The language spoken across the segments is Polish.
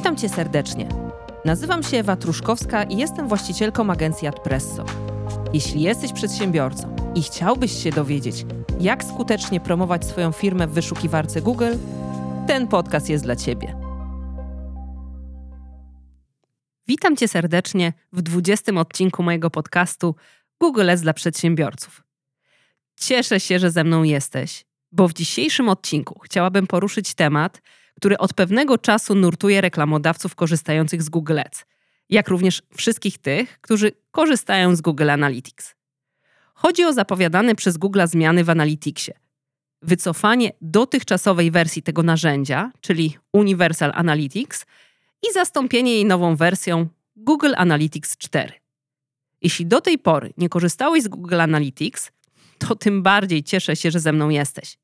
Witam Cię serdecznie. Nazywam się Ewa Truszkowska i jestem właścicielką agencji Adpresso. Jeśli jesteś przedsiębiorcą i chciałbyś się dowiedzieć, jak skutecznie promować swoją firmę w wyszukiwarce Google, ten podcast jest dla Ciebie. Witam Cię serdecznie w 20 odcinku mojego podcastu Google jest dla przedsiębiorców. Cieszę się, że ze mną jesteś, bo w dzisiejszym odcinku chciałabym poruszyć temat, który od pewnego czasu nurtuje reklamodawców korzystających z Google Ads, jak również wszystkich tych, którzy korzystają z Google Analytics. Chodzi o zapowiadane przez Google zmiany w Analyticsie. Wycofanie dotychczasowej wersji tego narzędzia, czyli Universal Analytics, i zastąpienie jej nową wersją Google Analytics 4. Jeśli do tej pory nie korzystałeś z Google Analytics, to tym bardziej cieszę się, że ze mną jesteś.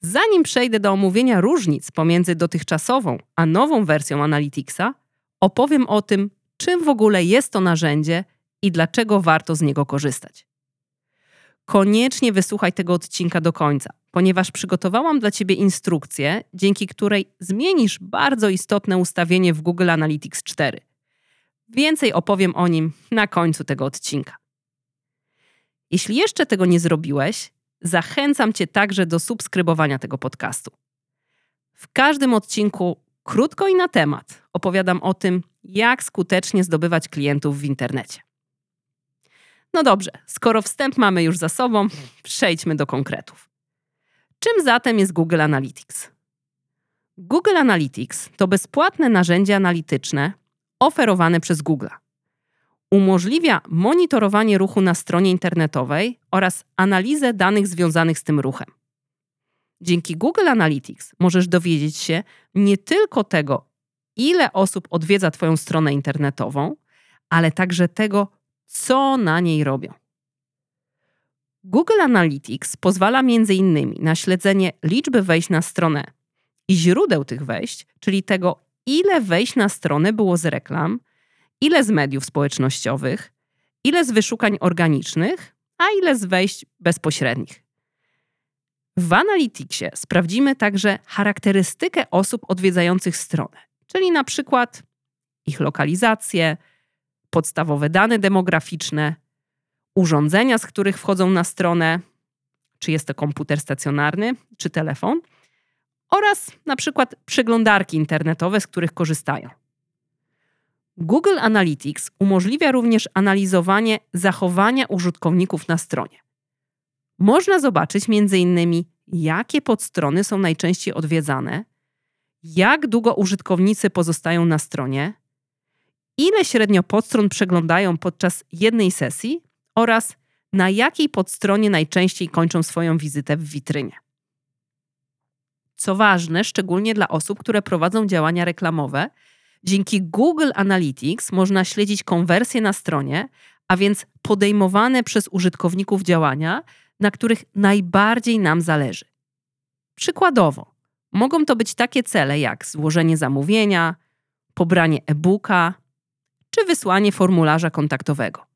Zanim przejdę do omówienia różnic pomiędzy dotychczasową a nową wersją Analyticsa, opowiem o tym, czym w ogóle jest to narzędzie i dlaczego warto z niego korzystać. Koniecznie wysłuchaj tego odcinka do końca, ponieważ przygotowałam dla Ciebie instrukcję, dzięki której zmienisz bardzo istotne ustawienie w Google Analytics 4. Więcej opowiem o nim na końcu tego odcinka. Jeśli jeszcze tego nie zrobiłeś, zachęcam Cię także do subskrybowania tego podcastu. W każdym odcinku, krótko i na temat, opowiadam o tym, jak skutecznie zdobywać klientów w internecie. No dobrze, skoro wstęp mamy już za sobą, przejdźmy do konkretów. Czym zatem jest Google Analytics? Google Analytics to bezpłatne narzędzie analityczne oferowane przez Google umożliwia monitorowanie ruchu na stronie internetowej oraz analizę danych związanych z tym ruchem. Dzięki Google Analytics możesz dowiedzieć się nie tylko tego, ile osób odwiedza Twoją stronę internetową, ale także tego, co na niej robią. Google Analytics pozwala m.in. na śledzenie liczby wejść na stronę i źródeł tych wejść, czyli tego, ile wejść na stronę było z reklam, ile z mediów społecznościowych, ile z wyszukań organicznych, a ile z wejść bezpośrednich. W Analyticsie sprawdzimy także charakterystykę osób odwiedzających stronę, czyli na przykład ich lokalizację, podstawowe dane demograficzne, urządzenia, z których wchodzą na stronę, czy jest to komputer stacjonarny, czy telefon, oraz na przykład przeglądarki internetowe, z których korzystają. Google Analytics umożliwia również analizowanie zachowania użytkowników na stronie. Można zobaczyć m.in. jakie podstrony są najczęściej odwiedzane, jak długo użytkownicy pozostają na stronie, ile średnio podstron przeglądają podczas jednej sesji oraz na jakiej podstronie najczęściej kończą swoją wizytę w witrynie. Co ważne, szczególnie dla osób, które prowadzą działania reklamowe, Dzięki Google Analytics można śledzić konwersję na stronie, a więc podejmowane przez użytkowników działania, na których najbardziej nam zależy. Przykładowo, mogą to być takie cele jak złożenie zamówienia, pobranie e-booka czy wysłanie formularza kontaktowego.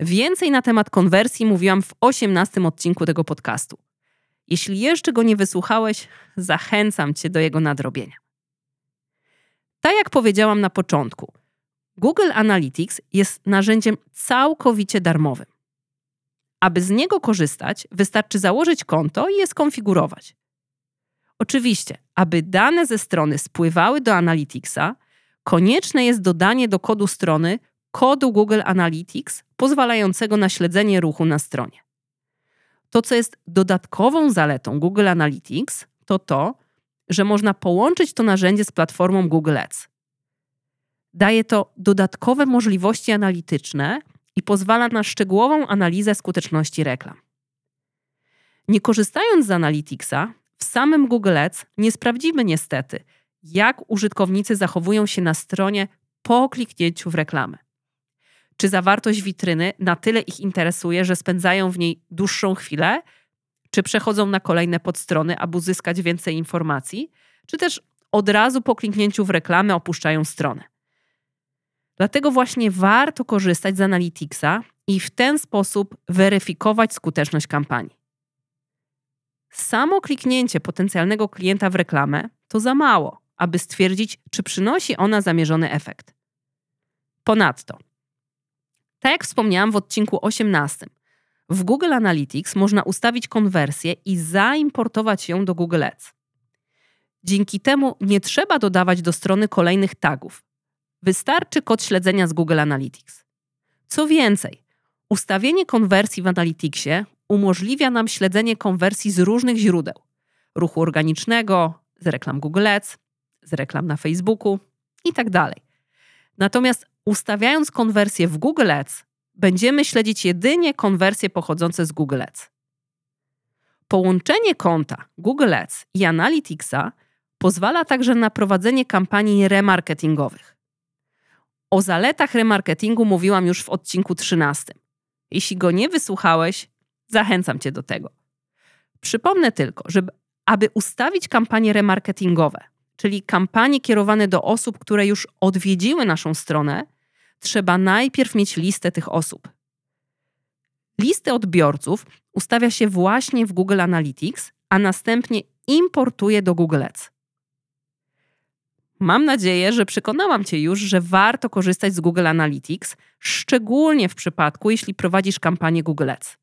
Więcej na temat konwersji mówiłam w 18 odcinku tego podcastu. Jeśli jeszcze go nie wysłuchałeś, zachęcam Cię do jego nadrobienia. Tak jak powiedziałam na początku, Google Analytics jest narzędziem całkowicie darmowym. Aby z niego korzystać, wystarczy założyć konto i je skonfigurować. Oczywiście, aby dane ze strony spływały do Analyticsa, konieczne jest dodanie do kodu strony kodu Google Analytics pozwalającego na śledzenie ruchu na stronie. To, co jest dodatkową zaletą Google Analytics, to to, że można połączyć to narzędzie z platformą Google Ads. Daje to dodatkowe możliwości analityczne i pozwala na szczegółową analizę skuteczności reklam. Nie korzystając z Analyticsa, w samym Google Ads nie sprawdzimy niestety, jak użytkownicy zachowują się na stronie po kliknięciu w reklamę. Czy zawartość witryny na tyle ich interesuje, że spędzają w niej dłuższą chwilę, czy przechodzą na kolejne podstrony, aby uzyskać więcej informacji, czy też od razu po kliknięciu w reklamę opuszczają stronę. Dlatego właśnie warto korzystać z Analyticsa i w ten sposób weryfikować skuteczność kampanii. Samo kliknięcie potencjalnego klienta w reklamę to za mało, aby stwierdzić, czy przynosi ona zamierzony efekt. Ponadto, tak jak wspomniałam w odcinku 18, w Google Analytics można ustawić konwersję i zaimportować ją do Google Ads. Dzięki temu nie trzeba dodawać do strony kolejnych tagów. Wystarczy kod śledzenia z Google Analytics. Co więcej, ustawienie konwersji w Analyticsie umożliwia nam śledzenie konwersji z różnych źródeł: ruchu organicznego, z reklam Google Ads, z reklam na Facebooku itd. Tak Natomiast ustawiając konwersję w Google Ads, będziemy śledzić jedynie konwersje pochodzące z Google Ads. Połączenie konta Google Ads i Analyticsa pozwala także na prowadzenie kampanii remarketingowych. O zaletach remarketingu mówiłam już w odcinku 13. Jeśli go nie wysłuchałeś, zachęcam Cię do tego. Przypomnę tylko, że aby ustawić kampanie remarketingowe, czyli kampanie kierowane do osób, które już odwiedziły naszą stronę, trzeba najpierw mieć listę tych osób. Listę odbiorców ustawia się właśnie w Google Analytics, a następnie importuje do Google Ads. Mam nadzieję, że przekonałam Cię już, że warto korzystać z Google Analytics, szczególnie w przypadku, jeśli prowadzisz kampanię Google Ads.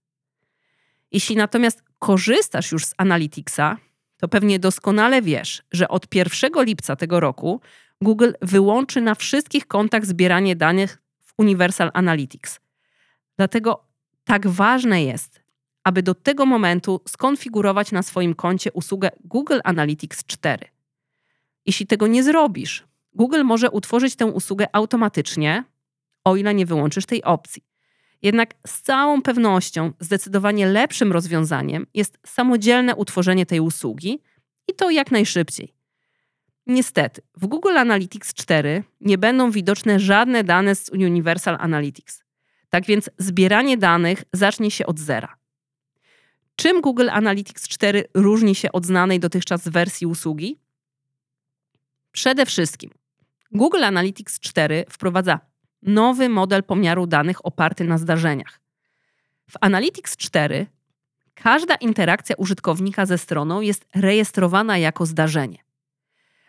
Jeśli natomiast korzystasz już z Analyticsa, to pewnie doskonale wiesz, że od 1 lipca tego roku Google wyłączy na wszystkich kontach zbieranie danych w Universal Analytics. Dlatego tak ważne jest, aby do tego momentu skonfigurować na swoim koncie usługę Google Analytics 4. Jeśli tego nie zrobisz, Google może utworzyć tę usługę automatycznie, o ile nie wyłączysz tej opcji. Jednak z całą pewnością zdecydowanie lepszym rozwiązaniem jest samodzielne utworzenie tej usługi i to jak najszybciej. Niestety, w Google Analytics 4 nie będą widoczne żadne dane z Universal Analytics. Tak więc zbieranie danych zacznie się od zera. Czym Google Analytics 4 różni się od znanej dotychczas wersji usługi? Przede wszystkim Google Analytics 4 wprowadza nowy model pomiaru danych oparty na zdarzeniach. W Analytics 4 każda interakcja użytkownika ze stroną jest rejestrowana jako zdarzenie.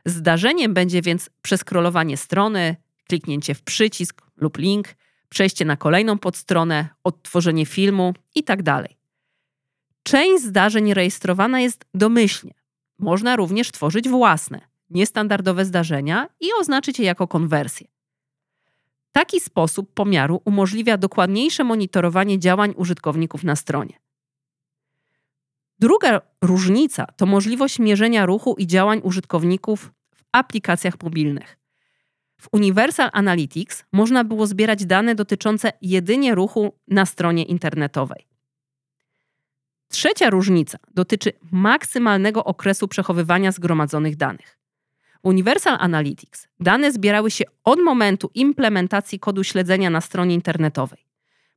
Zdarzeniem będzie więc przeskrolowanie strony, kliknięcie w przycisk lub link, przejście na kolejną podstronę, odtworzenie filmu itd. Tak Część zdarzeń rejestrowana jest domyślnie. Można również tworzyć własne, niestandardowe zdarzenia i oznaczyć je jako konwersję. Taki sposób pomiaru umożliwia dokładniejsze monitorowanie działań użytkowników na stronie. Druga różnica to możliwość mierzenia ruchu i działań użytkowników w aplikacjach mobilnych. W Universal Analytics można było zbierać dane dotyczące jedynie ruchu na stronie internetowej. Trzecia różnica dotyczy maksymalnego okresu przechowywania zgromadzonych danych. Universal Analytics dane zbierały się od momentu implementacji kodu śledzenia na stronie internetowej.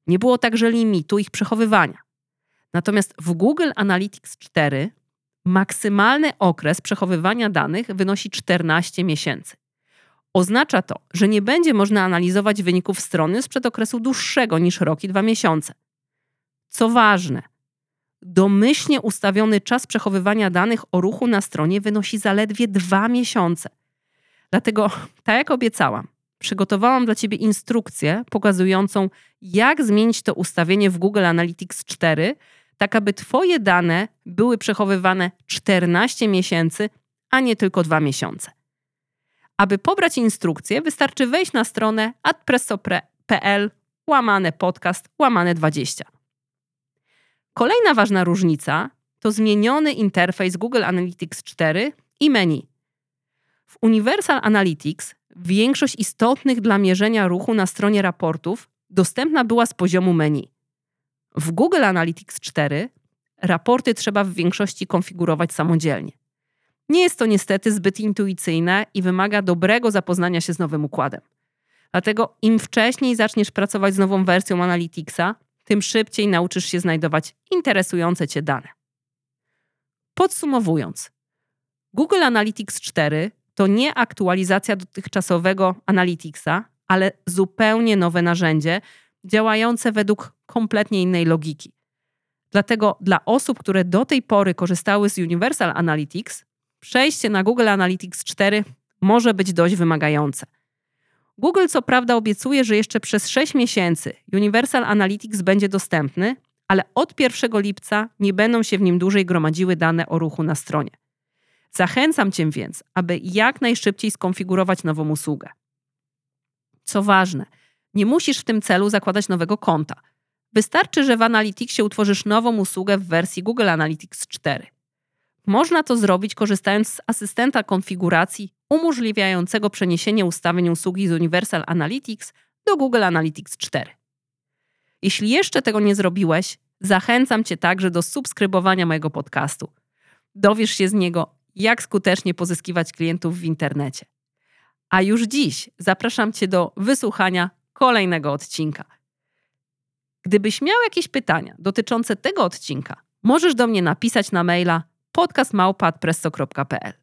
Nie było także limitu ich przechowywania. Natomiast w Google Analytics 4 maksymalny okres przechowywania danych wynosi 14 miesięcy. Oznacza to, że nie będzie można analizować wyników strony sprzed okresu dłuższego niż rok i dwa miesiące. Co ważne, domyślnie ustawiony czas przechowywania danych o ruchu na stronie wynosi zaledwie dwa miesiące. Dlatego, tak jak obiecałam, przygotowałam dla Ciebie instrukcję pokazującą, jak zmienić to ustawienie w Google Analytics 4, tak aby Twoje dane były przechowywane 14 miesięcy, a nie tylko 2 miesiące. Aby pobrać instrukcję, wystarczy wejść na stronę adpresso.pl łamane podcast łamane 20. Kolejna ważna różnica to zmieniony interfejs Google Analytics 4 i menu. W Universal Analytics większość istotnych dla mierzenia ruchu na stronie raportów dostępna była z poziomu menu. W Google Analytics 4 raporty trzeba w większości konfigurować samodzielnie. Nie jest to niestety zbyt intuicyjne i wymaga dobrego zapoznania się z nowym układem. Dlatego im wcześniej zaczniesz pracować z nową wersją Analyticsa, tym szybciej nauczysz się znajdować interesujące Cię dane. Podsumowując, Google Analytics 4 to nie aktualizacja dotychczasowego Analyticsa, ale zupełnie nowe narzędzie działające według kompletnie innej logiki. Dlatego dla osób, które do tej pory korzystały z Universal Analytics, przejście na Google Analytics 4 może być dość wymagające. Google co prawda obiecuje, że jeszcze przez 6 miesięcy Universal Analytics będzie dostępny, ale od 1 lipca nie będą się w nim dłużej gromadziły dane o ruchu na stronie. Zachęcam Cię więc, aby jak najszybciej skonfigurować nową usługę. Co ważne, nie musisz w tym celu zakładać nowego konta. Wystarczy, że w Analyticsie utworzysz nową usługę w wersji Google Analytics 4. Można to zrobić korzystając z asystenta konfiguracji umożliwiającego przeniesienie ustawień usługi z Universal Analytics do Google Analytics 4. Jeśli jeszcze tego nie zrobiłeś, zachęcam Cię także do subskrybowania mojego podcastu. Dowiesz się z niego, jak skutecznie pozyskiwać klientów w internecie. A już dziś zapraszam Cię do wysłuchania kolejnego odcinka. Gdybyś miał jakieś pytania dotyczące tego odcinka, możesz do mnie napisać na maila podcastmałpa.presso.pl.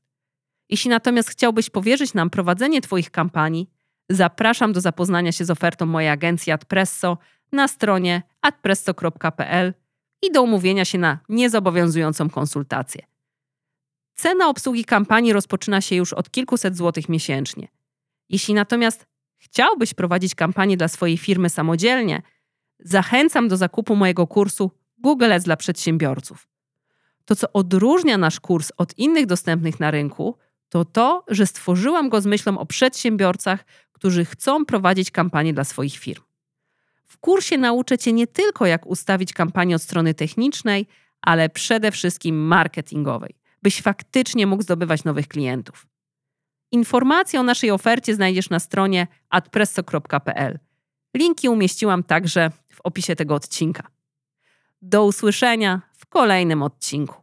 Jeśli natomiast chciałbyś powierzyć nam prowadzenie Twoich kampanii, zapraszam do zapoznania się z ofertą mojej agencji Adpresso na stronie adpresso.pl i do umówienia się na niezobowiązującą konsultację. Cena obsługi kampanii rozpoczyna się już od kilkuset złotych miesięcznie. Jeśli natomiast chciałbyś prowadzić kampanię dla swojej firmy samodzielnie, zachęcam do zakupu mojego kursu Google Ads dla przedsiębiorców. To, co odróżnia nasz kurs od innych dostępnych na rynku, to to, że stworzyłam go z myślą o przedsiębiorcach, którzy chcą prowadzić kampanię dla swoich firm. W kursie nauczę Cię nie tylko, jak ustawić kampanię od strony technicznej, ale przede wszystkim marketingowej, byś faktycznie mógł zdobywać nowych klientów. Informacje o naszej ofercie znajdziesz na stronie adpresso.pl. Linki umieściłam także w opisie tego odcinka. Do usłyszenia w kolejnym odcinku.